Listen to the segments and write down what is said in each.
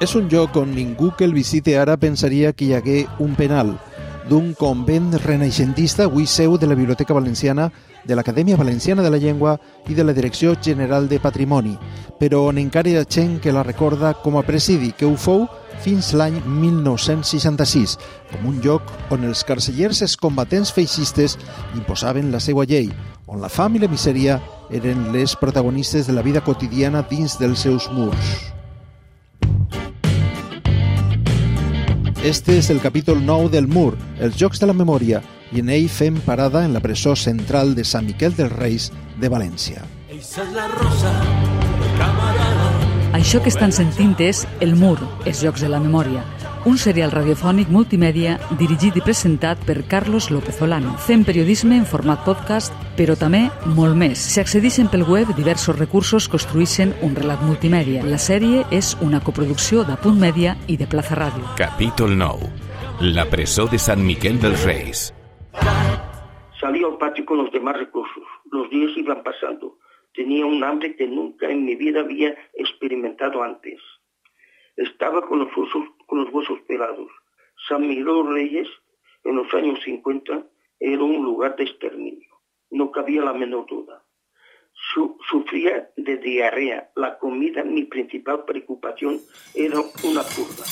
És un lloc on ningú que el visite ara pensaria que hi hagué un penal d'un convent renaixentista, avui seu de la Biblioteca Valenciana, de l'Acadèmia Valenciana de la Llengua i de la Direcció General de Patrimoni, però on encara hi ha gent que la recorda com a presidi, que ho fou fins l'any 1966, com un lloc on els carcellers els combatents feixistes imposaven la seva llei, on la fam i la misèria eren les protagonistes de la vida quotidiana dins dels seus murs. Este és el capítol 9 del Mur, els Jocs de la Memòria, i en ell fem parada en la presó central de Sant Miquel dels Reis de València. Això que estan sentint és El Mur, els Jocs de la Memòria, un serial radiofònic multimèdia dirigit i presentat per Carlos López Olano. Fem periodisme en format podcast, però també molt més. Si accedixen pel web, diversos recursos construïssin un relat multimèdia. La sèrie és una coproducció de Punt Mèdia i de Plaza Ràdio. Capítol 9. La presó de Sant Miquel dels Reis. Salí al patio con los demás recursos. Los días iban pasando. Tenía un hambre que nunca en mi vida había experimentado antes. Estaba con los, huesos, con los huesos pelados. San Miguel Reyes, en los años 50, era un lugar de exterminio. No cabía la menor duda. Su, sufría de diarrea. La comida, mi principal preocupación, era una curva.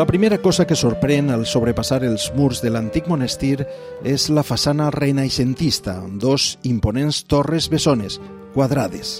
La primera cosa que sorprèn al sobrepassar els murs de l'antic monestir és la façana renaixentista, amb dos imponents torres bessones, quadrades.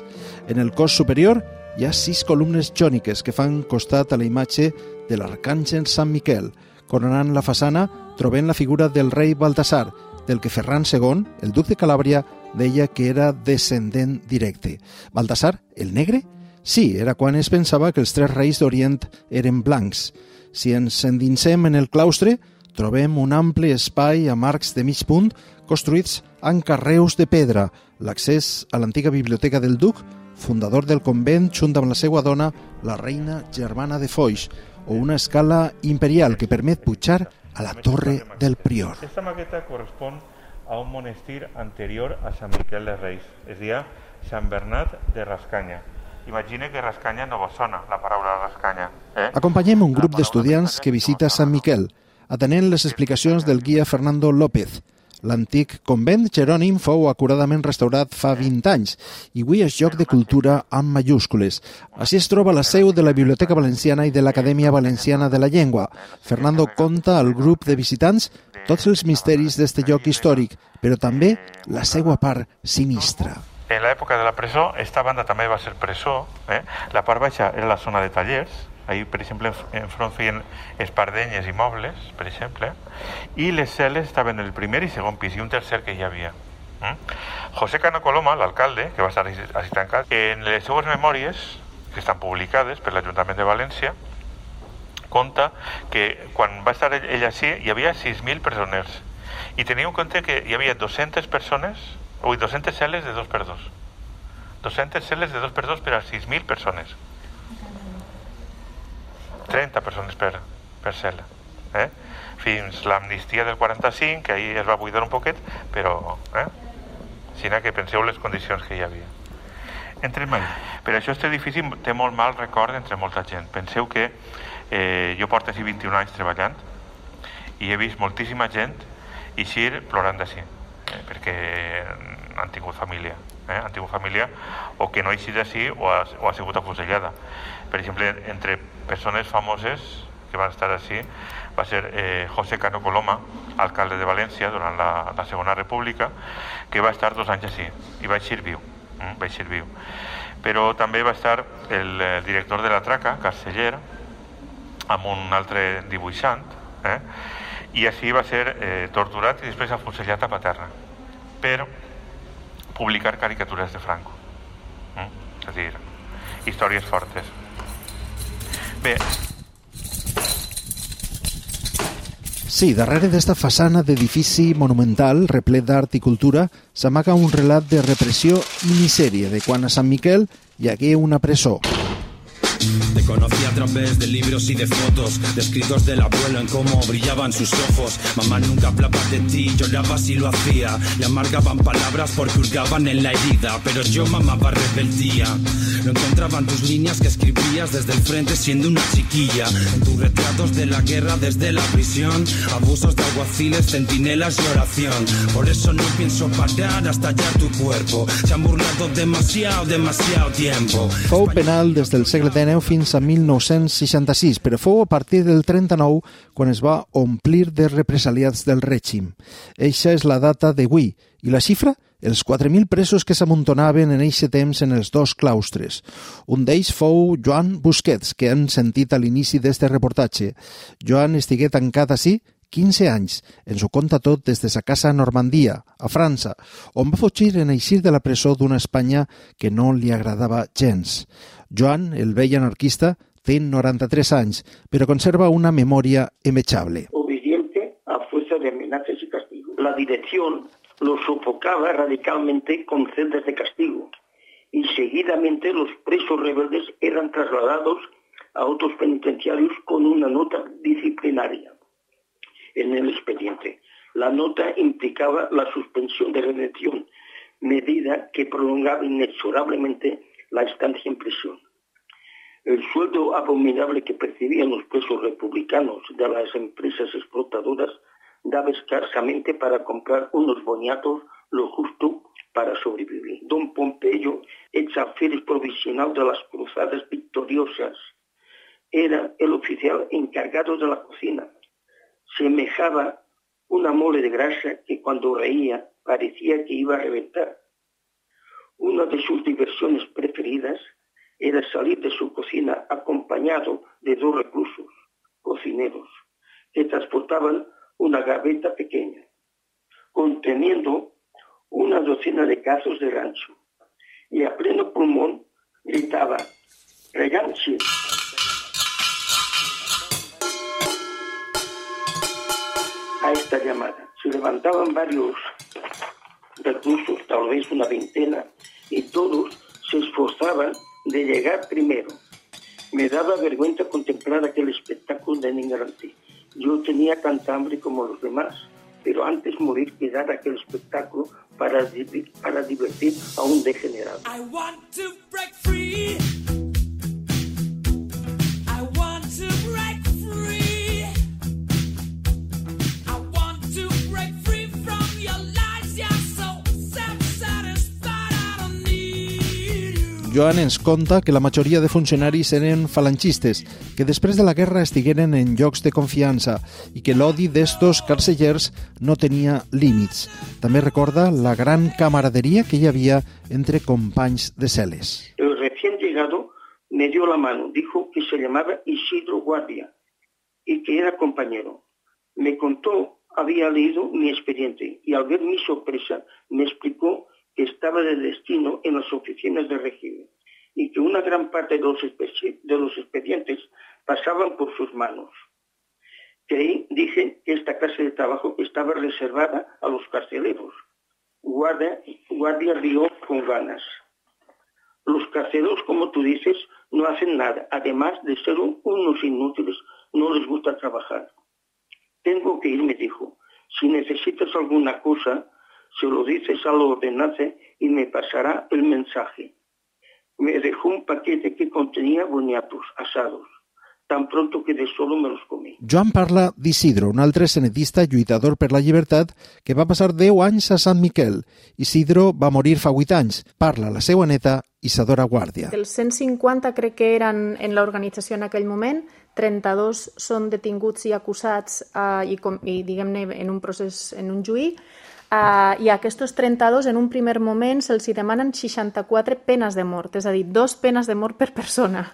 En el cos superior hi ha sis columnes jòniques que fan costat a la imatge de l'arcàngel Sant Miquel. Coronant la façana trobem la figura del rei Baltasar, del que Ferran II, el duc de Calàbria, deia que era descendent directe. Baltasar, el negre? Sí, era quan es pensava que els tres reis d'Orient eren blancs. Si ens endinsem en el claustre, trobem un ampli espai amb arcs de mig punt construïts amb carreus de pedra, l'accés a l'antiga biblioteca del duc, fundador del convent junt amb la seva dona, la reina germana de Foix, o una escala imperial que permet pujar a la torre del prior. Esta maqueta correspon a un monestir anterior a Sant Miquel de Reis, es dia Sant Bernat de Rascanya. Imagina que Rascanya no vos sona, la paraula Rascanya. Eh? Acompanyem un grup d'estudiants que visita Sant Miquel, atenent les explicacions del guia Fernando López. L'antic convent Jerònim fou acuradament restaurat fa 20 anys i avui és lloc de cultura amb majúscules. Així es troba la seu de la Biblioteca Valenciana i de l'Acadèmia Valenciana de la Llengua. Fernando conta al grup de visitants tots els misteris d'este lloc històric, però també la seva part sinistra. En l'època de la presó, esta banda també va ser presó. Eh? La part baixa era la zona de tallers, ahí, per exemple, enfront feien espardenyes i mobles, per exemple, i les cel·les estaven en el primer i segon pis, i un tercer que hi havia. Mm? José Cano Coloma, l'alcalde, que va estar així tancat, en les seues memòries, que estan publicades per l'Ajuntament de València, conta que quan va estar ell, ell així hi havia 6.000 presoners i tenia en compte que hi havia 200 persones, ui, 200 cel·les de dos per dos. 200 cel·les de dos per dos per a 6.000 persones. 30 persones per, per cel·la. Eh? Fins l'amnistia del 45, que ahir es va buidar un poquet, però... Eh? Sinó que penseu les condicions que hi havia. Entrem allà. Per això aquest edifici té molt mal record entre molta gent. Penseu que eh, jo porto així 21 anys treballant i he vist moltíssima gent eixir plorant d'ací, eh, perquè han tingut família, eh? han tingut família o que no ha eixit d'ací o, ha, o ha sigut afusellada. Per exemple, entre persones famoses que van estar així va ser eh, José Cano Coloma, alcalde de València durant la, la Segona República, que va estar dos anys així i va eixir viu, mm, va eixir viu. Però també va estar el, el director de la Traca, Carceller, amb un altre dibuixant, eh? I així va ser eh, torturat i després afusellat a Paterna per publicar caricatures de Franco. Mm? És a dir, històries fortes. Bé, Sí, darrere d'esta façana d'edifici monumental, replet d'art i cultura, s'amaga un relat de repressió i misèria de quan a Sant Miquel hi hagué una presó. Te conocí a través de libros y de fotos, de escritos del abuelo en cómo brillaban sus ojos. Mamá nunca hablaba de ti, lloraba si lo hacía. Le amargaban palabras porque hurgaban en la herida, pero yo mamaba rebeldía. No encontraban tus líneas que escribías desde el frente siendo una chiquilla. En tus retratos de la guerra desde la prisión, abusos de alguaciles, centinelas y oración. Por eso no pienso parar hasta hallar tu cuerpo. Se han burlado demasiado, demasiado tiempo. Fou penal des del segle XIX fins a 1966, però fou a partir del 39 quan es va omplir de represaliats del règim. Eixa és la data d'avui, i la xifra? Els 4.000 presos que s'amuntonaven en eixe temps en els dos claustres. Un d'ells fou Joan Busquets, que han sentit a l'inici d'este reportatge. Joan estigué tancat així 15 anys. Ens ho conta tot des de sa casa a Normandia, a França, on va fugir en eixir de la presó d'una Espanya que no li agradava gens. Joan, el vell anarquista, té 93 anys, però conserva una memòria imechable. Obediente a fuerza de amenazas y castigo. La dirección lo sofocaba radicalmente con celdas de castigo y seguidamente los presos rebeldes eran trasladados a otros penitenciarios con una nota disciplinaria en el expediente. La nota implicaba la suspensión de redención, medida que prolongaba inexorablemente la estancia en prisión. El sueldo abominable que percibían los presos republicanos de las empresas explotadoras daba escasamente para comprar unos boniatos lo justo para sobrevivir. Don Pompeyo, ex alférez provisional de las cruzadas victoriosas, era el oficial encargado de la cocina. Semejaba una mole de grasa que cuando reía parecía que iba a reventar. Una de sus diversiones preferidas era salir de su cocina acompañado de dos reclusos, cocineros, que transportaban una gaveta pequeña, conteniendo una docena de cazos de rancho, y a pleno pulmón gritaba, reganche. A esta llamada se levantaban varios reclusos, tal vez una veintena, y todos se esforzaban de llegar primero. Me daba vergüenza contemplar aquel espectáculo de denigrante. Yo tenía tanta hambre como los demás, pero antes morir que dar aquel espectáculo para, divertir a un degenerado. Joan ens conta que la majoria de funcionaris eren falangistes, que després de la guerra estigueren en llocs de confiança i que l'odi d'estos carcellers no tenia límits. També recorda la gran camaraderia que hi havia entre companys de celes. El recién llegado me dio la mano, dijo que se llamaba Isidro Guardia y que era compañero. Me contó, había leído mi expediente y al ver mi sorpresa me explicó estaba de destino en las oficinas de régimen y que una gran parte de los, expedientes pasaban por sus manos. Creí, dije, que esta clase de trabajo estaba reservada a los carceleros. Guardia, guardia rió con ganas. Los carceleros, como tú dices, no hacen nada. Además de ser un- unos inútiles, no les gusta trabajar. Tengo que ir, me dijo. Si necesitas alguna cosa, se lo dices al ordenance y me pasará el mensaje. Me dejó un paquete que contenía boniatos asados. Tan pronto que de solo me los comí. Joan parla d'Isidro, un altre senetista lluitador per la llibertat que va passar 10 anys a Sant Miquel. Isidro va morir fa 8 anys. Parla la seva neta, Isadora Guàrdia. Els 150 crec que eren en l'organització en aquell moment, 32 són detinguts i acusats eh, i, com, i diguem-ne en un procés, en un juí, eh, i a aquests 32 en un primer moment se'ls demanen 64 penes de mort, és a dir, dos penes de mort per persona.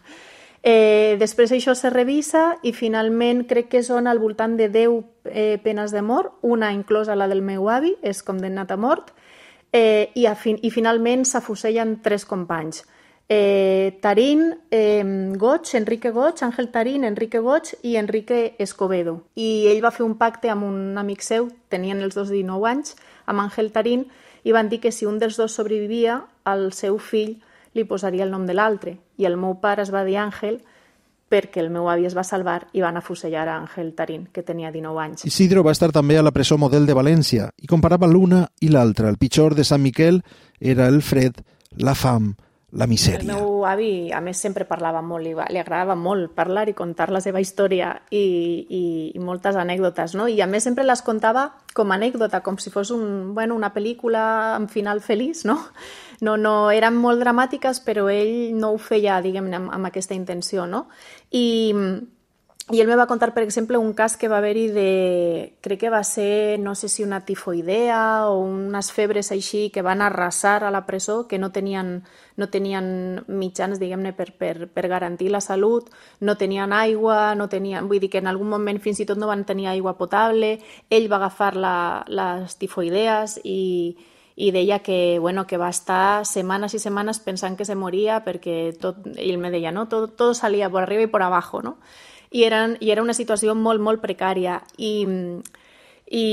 Eh, després això se revisa i finalment crec que són al voltant de 10 eh, penes de mort, una inclosa la del meu avi, és condemnat a mort, eh, i, a fin i finalment s'afusellen tres companys. Eh, Tarín, eh, Goig, Enrique Goig, Àngel Tarín, Enrique Goig i Enrique Escobedo. I ell va fer un pacte amb un amic seu, tenien els dos 19 anys, amb Àngel Tarín, i van dir que si un dels dos sobrevivia, el seu fill li posaria el nom de l'altre. I el meu pare es va dir Àngel perquè el meu avi es va salvar i van afusellar a Àngel Tarín, que tenia 19 anys. Isidro va estar també a la presó model de València i comparava l'una i l'altra. El pitjor de Sant Miquel era el fred, la fam, la El misèria. meu avi, a més, sempre parlava molt, li, li agradava molt parlar i contar la seva història i, i, i moltes anècdotes, no? I a més sempre les contava com a anècdota, com si fos un, bueno, una pel·lícula amb final feliç, no? No, no, eren molt dramàtiques, però ell no ho feia, diguem-ne, amb, amb aquesta intenció, no? I, i ell me va contar, per exemple, un cas que va haver-hi de... Crec que va ser, no sé si una tifoidea o unes febres així que van arrasar a la presó, que no tenien, no tenien mitjans, diguem-ne, per, per, per garantir la salut, no tenien aigua, no tenien... Vull dir que en algun moment fins i tot no van tenir aigua potable, ell va agafar la, les tifoidees i, i deia que, bueno, que va estar setmanes i setmanes pensant que se moria perquè tot, ell me deia, no? Tot, todo salía por arriba y por abajo, no? I, eren, i era una situació molt, molt precària. I, I,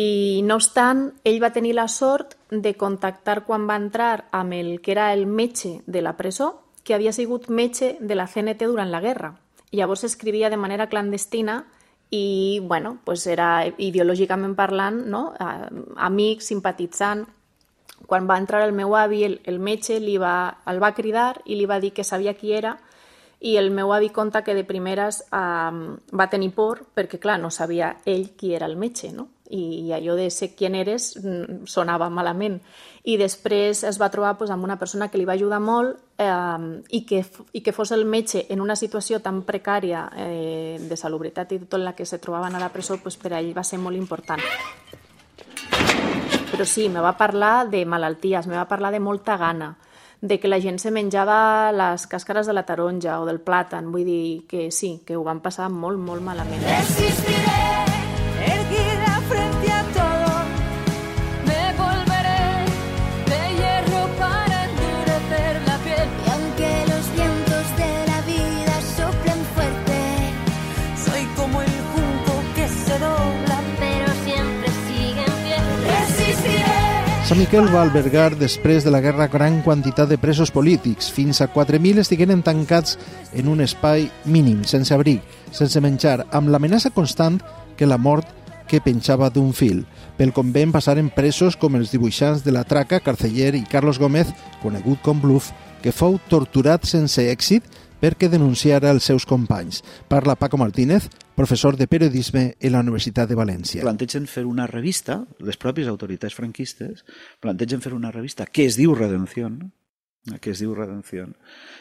no obstant, ell va tenir la sort de contactar quan va entrar amb el que era el metge de la presó, que havia sigut metge de la CNT durant la guerra. I llavors escrivia de manera clandestina i, bueno, pues era ideològicament parlant, no? Amic, simpatitzant, quan va entrar el meu avi, el, el metge li va, el va cridar i li va dir que sabia qui era i el meu avi conta que de primeres um, va tenir por perquè, clar, no sabia ell qui era el metge, no? I, i allò de ser qui eres mm, sonava malament. I després es va trobar pues, amb una persona que li va ajudar molt eh, i, que, i que fos el metge en una situació tan precària eh, de salubritat i tot en la que se trobaven a la presó, pues, per a ell va ser molt important. Però sí, me va parlar de malalties, me va parlar de molta gana, de que la gent se menjava les càscares de la taronja o del plàtan, vull dir que sí, que ho van passar molt, molt malament. Resistiré, Sant Miquel va albergar després de la guerra gran quantitat de presos polítics. Fins a 4.000 estigueren tancats en un espai mínim, sense abric, sense menjar, amb l'amenaça constant que la mort que penjava d'un fil. Pel convent passaren presos com els dibuixants de la Traca, Carceller i Carlos Gómez, conegut com Bluff, que fou torturat sense èxit perquè denunciara els seus companys. Parla Paco Martínez, professor de periodisme en la Universitat de València. plantegen fer una revista, les pròpies autoritats franquistes plantegen fer una revista que es diu Redención, que es diu Redención,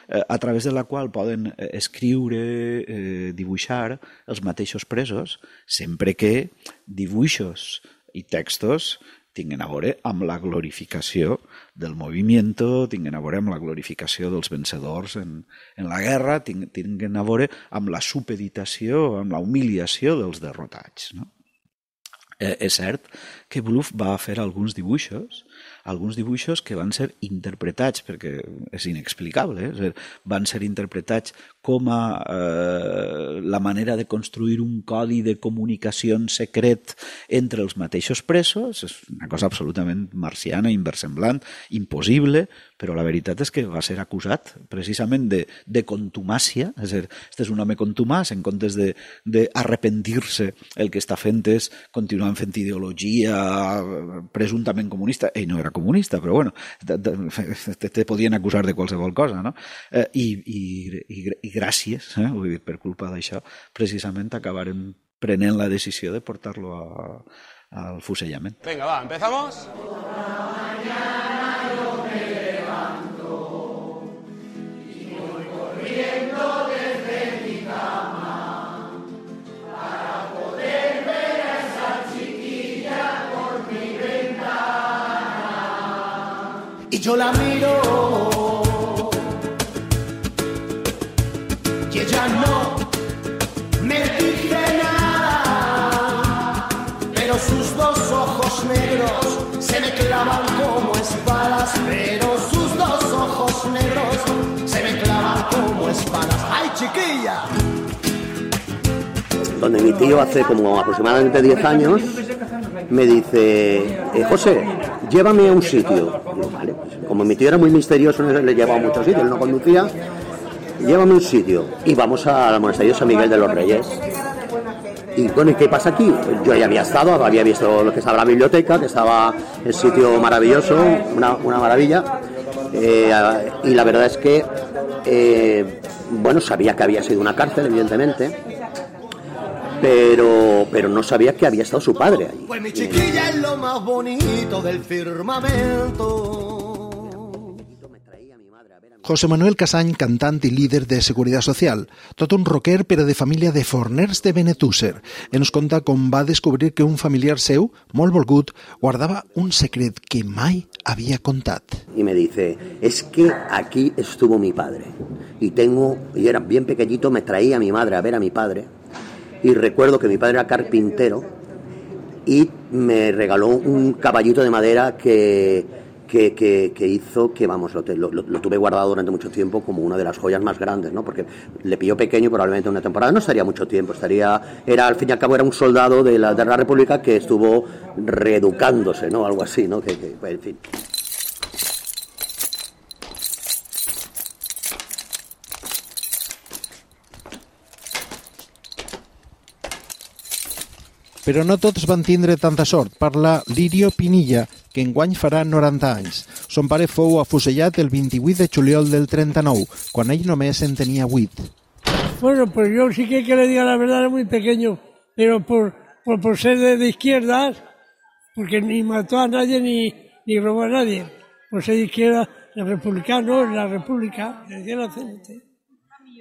eh, a través de la qual poden eh, escriure, eh, dibuixar els mateixos presos, sempre que dibuixos i textos tinguen a veure amb la glorificació del moviment, tinguen a veure amb la glorificació dels vencedors en, en la guerra, ting- tinguen a veure amb la supeditació, amb la humiliació dels derrotats. No? Eh, és cert que Bluff va fer alguns dibuixos, alguns dibuixos que van ser interpretats, perquè és inexplicable, eh? van ser interpretats com a eh, la manera de construir un codi de comunicació secret entre els mateixos presos, és una cosa absolutament marciana, inversemblant, impossible, però la veritat és que va ser acusat precisament de, de contumàcia, és a dir, este és un home contumàs, en comptes de, de arrepentir-se, el que està fent és continuant fent ideologia presumptament comunista, ell no era comunista, però bueno, te, te, te podien acusar de qualsevol cosa, no? Eh, i, i, i, i gràcies, eh, vull dir, per culpa d'això, precisament acabarem prenent la decisió de portar-lo al fusellament. Venga, va, ¿empezamos? Yo la miro y ella no me dice nada pero sus dos ojos negros se me clavan como espadas pero sus dos ojos negros se me clavan chiquilla. donde mi tío hace como aproximadamente 10 años me dice, eh, José, llévame a un sitio. Como mi tío era muy misterioso, le llevaba muchos sitios, él no conducía, llévame un sitio. Y vamos al monasterio San Miguel de los Reyes. Y bueno, ¿y qué pasa aquí? Yo ya había estado, había visto lo que estaba la biblioteca, que estaba el sitio maravilloso, una, una maravilla. Eh, y la verdad es que, eh, bueno, sabía que había sido una cárcel, evidentemente, pero, pero no sabía que había estado su padre ahí. Pues mi chiquilla es lo más bonito del firmamento. José Manuel Casany, cantant i líder de Seguretat Social, tot un rocker però de família de forners de Benetússer. Ens conta com va descobrir que un familiar seu, molt volgut, guardava un secret que mai havia contat. Y me dice, es que aquí estuvo mi padre. Y tengo, y era bien pequeñito, me traía a mi madre a ver a mi padre. Y recuerdo que mi padre era carpintero y me regaló un caballito de madera que, que, hizo que, vamos, lo, lo- tuve guardado durante mucho tiempo como una de las joyas más grandes, ¿no? Porque le pilló pequeño probablemente una temporada no estaría mucho tiempo, estaría, era al fin y al cabo era un soldado de la, de la República que estuvo reeducándose, ¿no? Algo así, ¿no? Que, en fin. Però no tots van tindre tanta sort. Parla Lirio Pinilla, que enguany farà 90 anys. Son pare fou afusellat el 28 de juliol del 39, quan ell només en tenia 8. Bueno, pues yo sí que, que le diga la verdad, era muy pequeño, pero por, por, por ser de, de izquierdas, porque ni mató a nadie ni, ni robó a nadie. Por ser de izquierda, el republicano, la república, decía la CNT.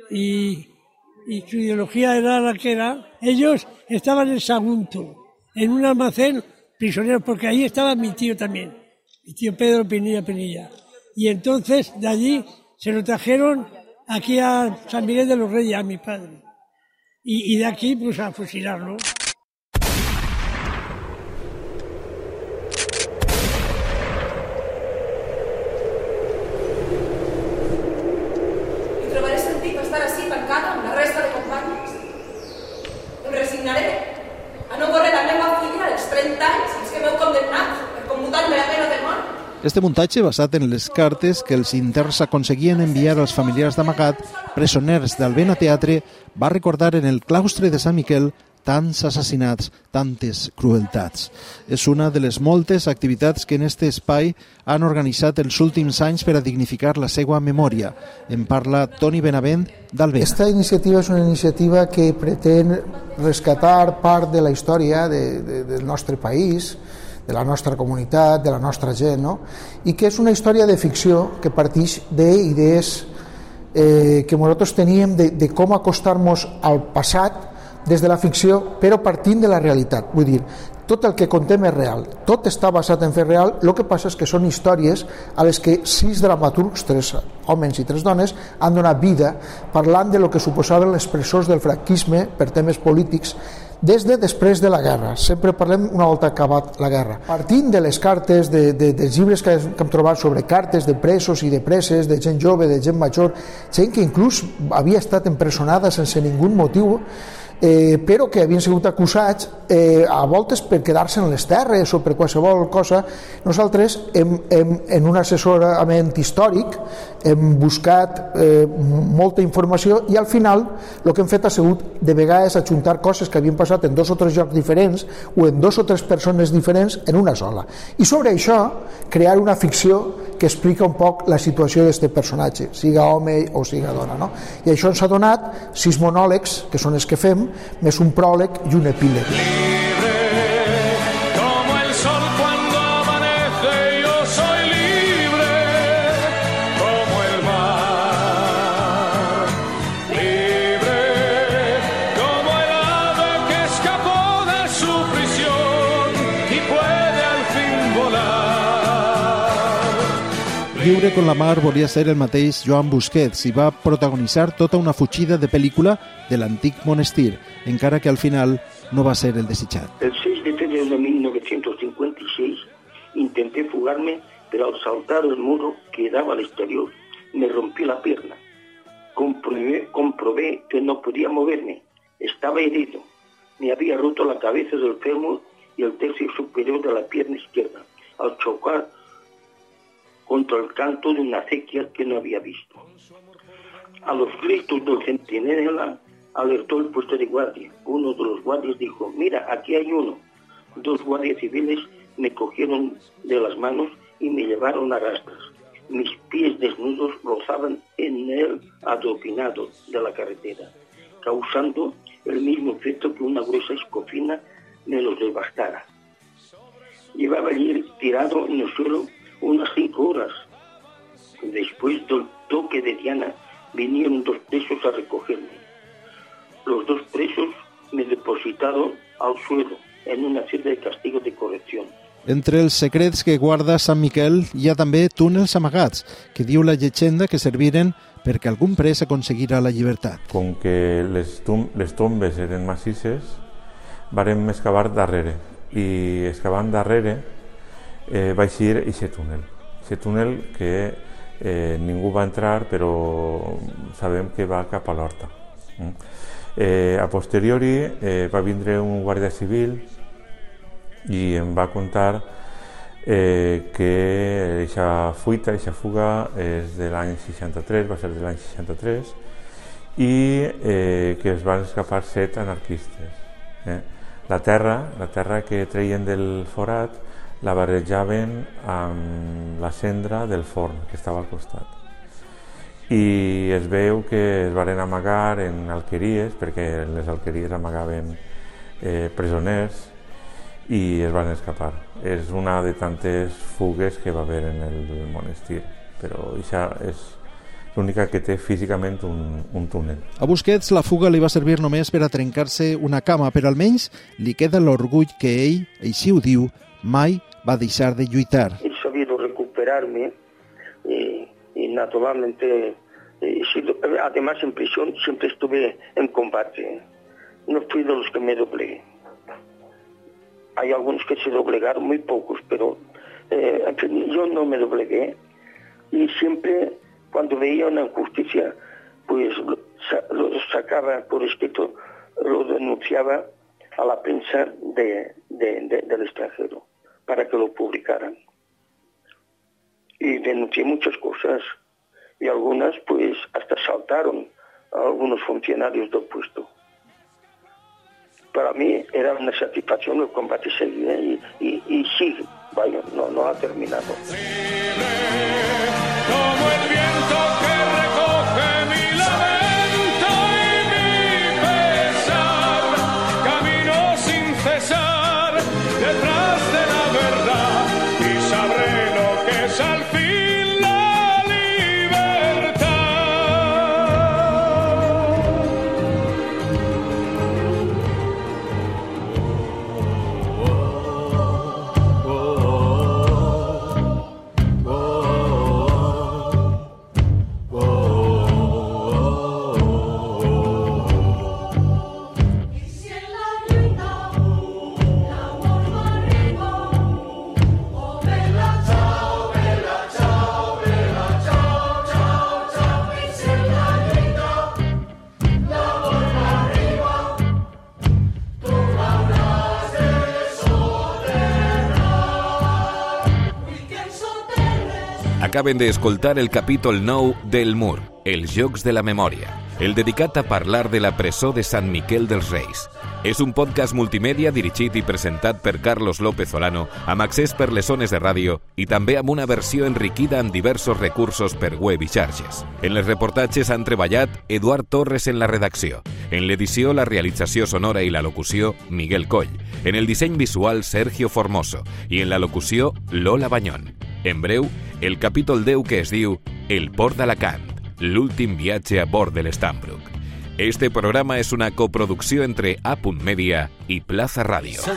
Y, y su ideología era la que era. Ellos estaban en Sagunto, en un almacén prisioneros, porque ahí estaba mi tío también, mi tío Pedro Pinilla Pinilla. Y entonces de allí se lo trajeron aquí a San Miguel de los Reyes, a mi padre. Y, y de aquí, pues a fusilarlo. Este muntatge, basat en les cartes que els interns aconseguien enviar als familiars d'amagat, presoners d'Albena Teatre, va recordar en el claustre de Sant Miquel tants assassinats, tantes crueltats. És una de les moltes activitats que en este espai han organitzat els últims anys per a dignificar la seva memòria. En parla Toni Benavent d'Albena. Esta iniciativa és una iniciativa que pretén rescatar part de la història de, de, del nostre país, de la nostra comunitat, de la nostra gent, no? i que és una història de ficció que partix d'idees eh, que nosaltres teníem de, de com acostar-nos al passat des de la ficció, però partint de la realitat. Vull dir, tot el que contem és real, tot està basat en fer real, el que passa és que són històries a les que sis dramaturgs, tres homes i tres dones, han donat vida parlant de lo que suposaven les presons del franquisme per temes polítics des de després de la guerra. Sempre parlem una volta acabat la guerra. Partint de les cartes, de, de, dels llibres que, hem trobat sobre cartes de presos i de preses, de gent jove, de gent major, gent que inclús havia estat empresonada sense ningú motiu, eh, però que havien sigut acusats eh, a voltes per quedar-se en les terres o per qualsevol cosa. Nosaltres, hem, hem, en un assessorament històric, hem buscat eh, molta informació i al final el que hem fet ha sigut de vegades ajuntar coses que havien passat en dos o tres llocs diferents o en dos o tres persones diferents en una sola. I sobre això crear una ficció que explica un poc la situació d'aquest personatge, siga home o siga dona. No? I això ens ha donat sis monòlegs, que són els que fem, més un pròleg i un epíleg. Lliure con la mar volia ser el mateix Joan Busquets i va protagonitzar tota una fugida de pel·lícula de l'antic monestir, encara que al final no va ser el desitjat. El 6 de febrero de 1956 intenté fugarme, pero al saltar el muro que daba al exterior me rompí la pierna. comprobé, comprobé que no podía moverme. Estaba herido. Me había roto la cabeza del fémur y el tercio superior de la pierna izquierda al chocar contra el canto de una acequia que no había visto. A los gritos del centinela alertó el puesto de guardia. Uno de los guardias dijo, mira, aquí hay uno. Dos guardias civiles me cogieron de las manos y me llevaron a rastras. Mis pies desnudos rozaban en el adoquinado de la carretera, causando el mismo efecto que una gruesa escofina me los devastara. Llevaba allí tirado en el suelo unas cinco horas. Después del toque de Diana vinieron dos presos a recogerme. Los dos presos me depositaron al suelo en una celda de castigo de corrección. Entre els secrets que guarda Sant Miquel hi ha també túnels amagats, que diu la llegenda que serviren perquè algun pres aconseguirà la llibertat. Com que les, tom les tombes eren massisses, varem excavar darrere. I excavant darrere eh, va eixir aquest túnel. Aquest túnel que eh, ningú va entrar, però sabem que va cap a l'horta. Mm. Eh, a posteriori eh, va vindre un guàrdia civil i em va contar eh, que aquesta fuita, aquesta fuga és de l'any 63, va ser de l'any 63, i eh, que es van escapar set anarquistes. Eh? La terra, la terra que treien del forat, la barrejaven amb la cendra del forn que estava al costat. I es veu que es varen amagar en alqueries, perquè les alqueries amagaven eh, presoners, i es van escapar. És una de tantes fugues que va haver en el monestir, però això és l'única que té físicament un, un túnel. A Busquets la fuga li va servir només per a trencar-se una cama, però almenys li queda l'orgull que ell, així ho diu, mai va deixar de lluitar. He sabido recuperarme y, naturalmente he sido, además en prisión siempre estuve en combate. No fui de los que me doblegué. Hay algunos que se doblegaron, muy pocos, pero eh, yo no me doblegué y siempre cuando veía una injusticia, pues lo, sa- lo sacaba por escrito, lo denunciaba a la prensa de- de- de- del extranjero para que lo publicaran. Y denuncié muchas cosas y algunas pues hasta saltaron a algunos funcionarios del puesto. Para mí era una satisfacción, el combate seguía y, y, y sigue, vaya, no, no ha terminado. Acaben d'escoltar el capítol 9 del Mur, els Jocs de la Memòria, el dedicat a parlar de la presó de Sant Miquel dels Reis. És un podcast multimèdia dirigit i presentat per Carlos López Olano, amb accés per les zones de ràdio i també amb una versió enriquida amb diversos recursos per web i xarxes. En les reportatges han treballat Eduard Torres en la redacció, en l'edició, la realització sonora i la locució, Miguel Coll, en el disseny visual, Sergio Formoso, i en la locució, Lola Banyón. En breu, el capítol 10 que es diu El port d'Alacant, l'últim viatge a bord de l'Stambrook. Este programa és una coproducció entre A. Media i Plaza Radio. Es.